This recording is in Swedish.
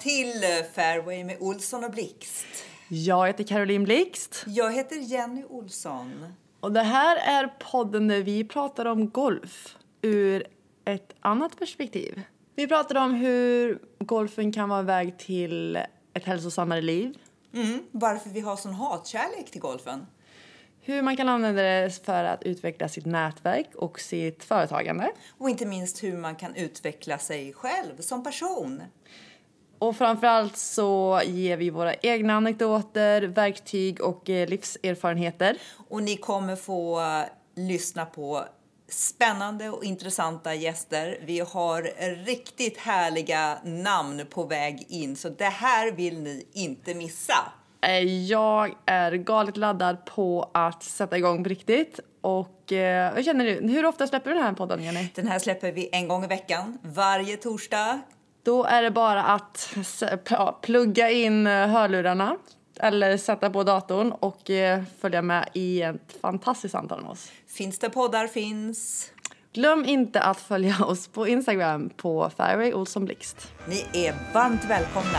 till Fairway med Olsson och Blixt. Jag heter Caroline Blixt. Jag heter Jenny Olsson. Och det här är podden där vi pratar om golf ur ett annat perspektiv. Vi pratar om hur golfen kan vara en väg till ett hälsosammare liv. Mm, varför vi har sån hatkärlek till golfen. Hur man kan använda det för att utveckla sitt nätverk och sitt företagande. Och inte minst hur man kan utveckla sig själv som person. Och framförallt så ger vi våra egna anekdoter, verktyg och eh, livserfarenheter. Och ni kommer få uh, lyssna på spännande och intressanta gäster. Vi har riktigt härliga namn på väg in, så det här vill ni inte missa. Eh, jag är galet laddad på att sätta igång på riktigt. Och eh, hur känner du? Hur ofta släpper du den här podden, Jenny? Den här släpper vi en gång i veckan, varje torsdag. Då är det bara att plugga in eh, hörlurarna eller sätta på datorn och eh, följa med i ett fantastiskt samtal med oss. Finns det poddar finns. Glöm inte att följa oss på Instagram på Fairway Olsson Blixt. Ni är varmt välkomna.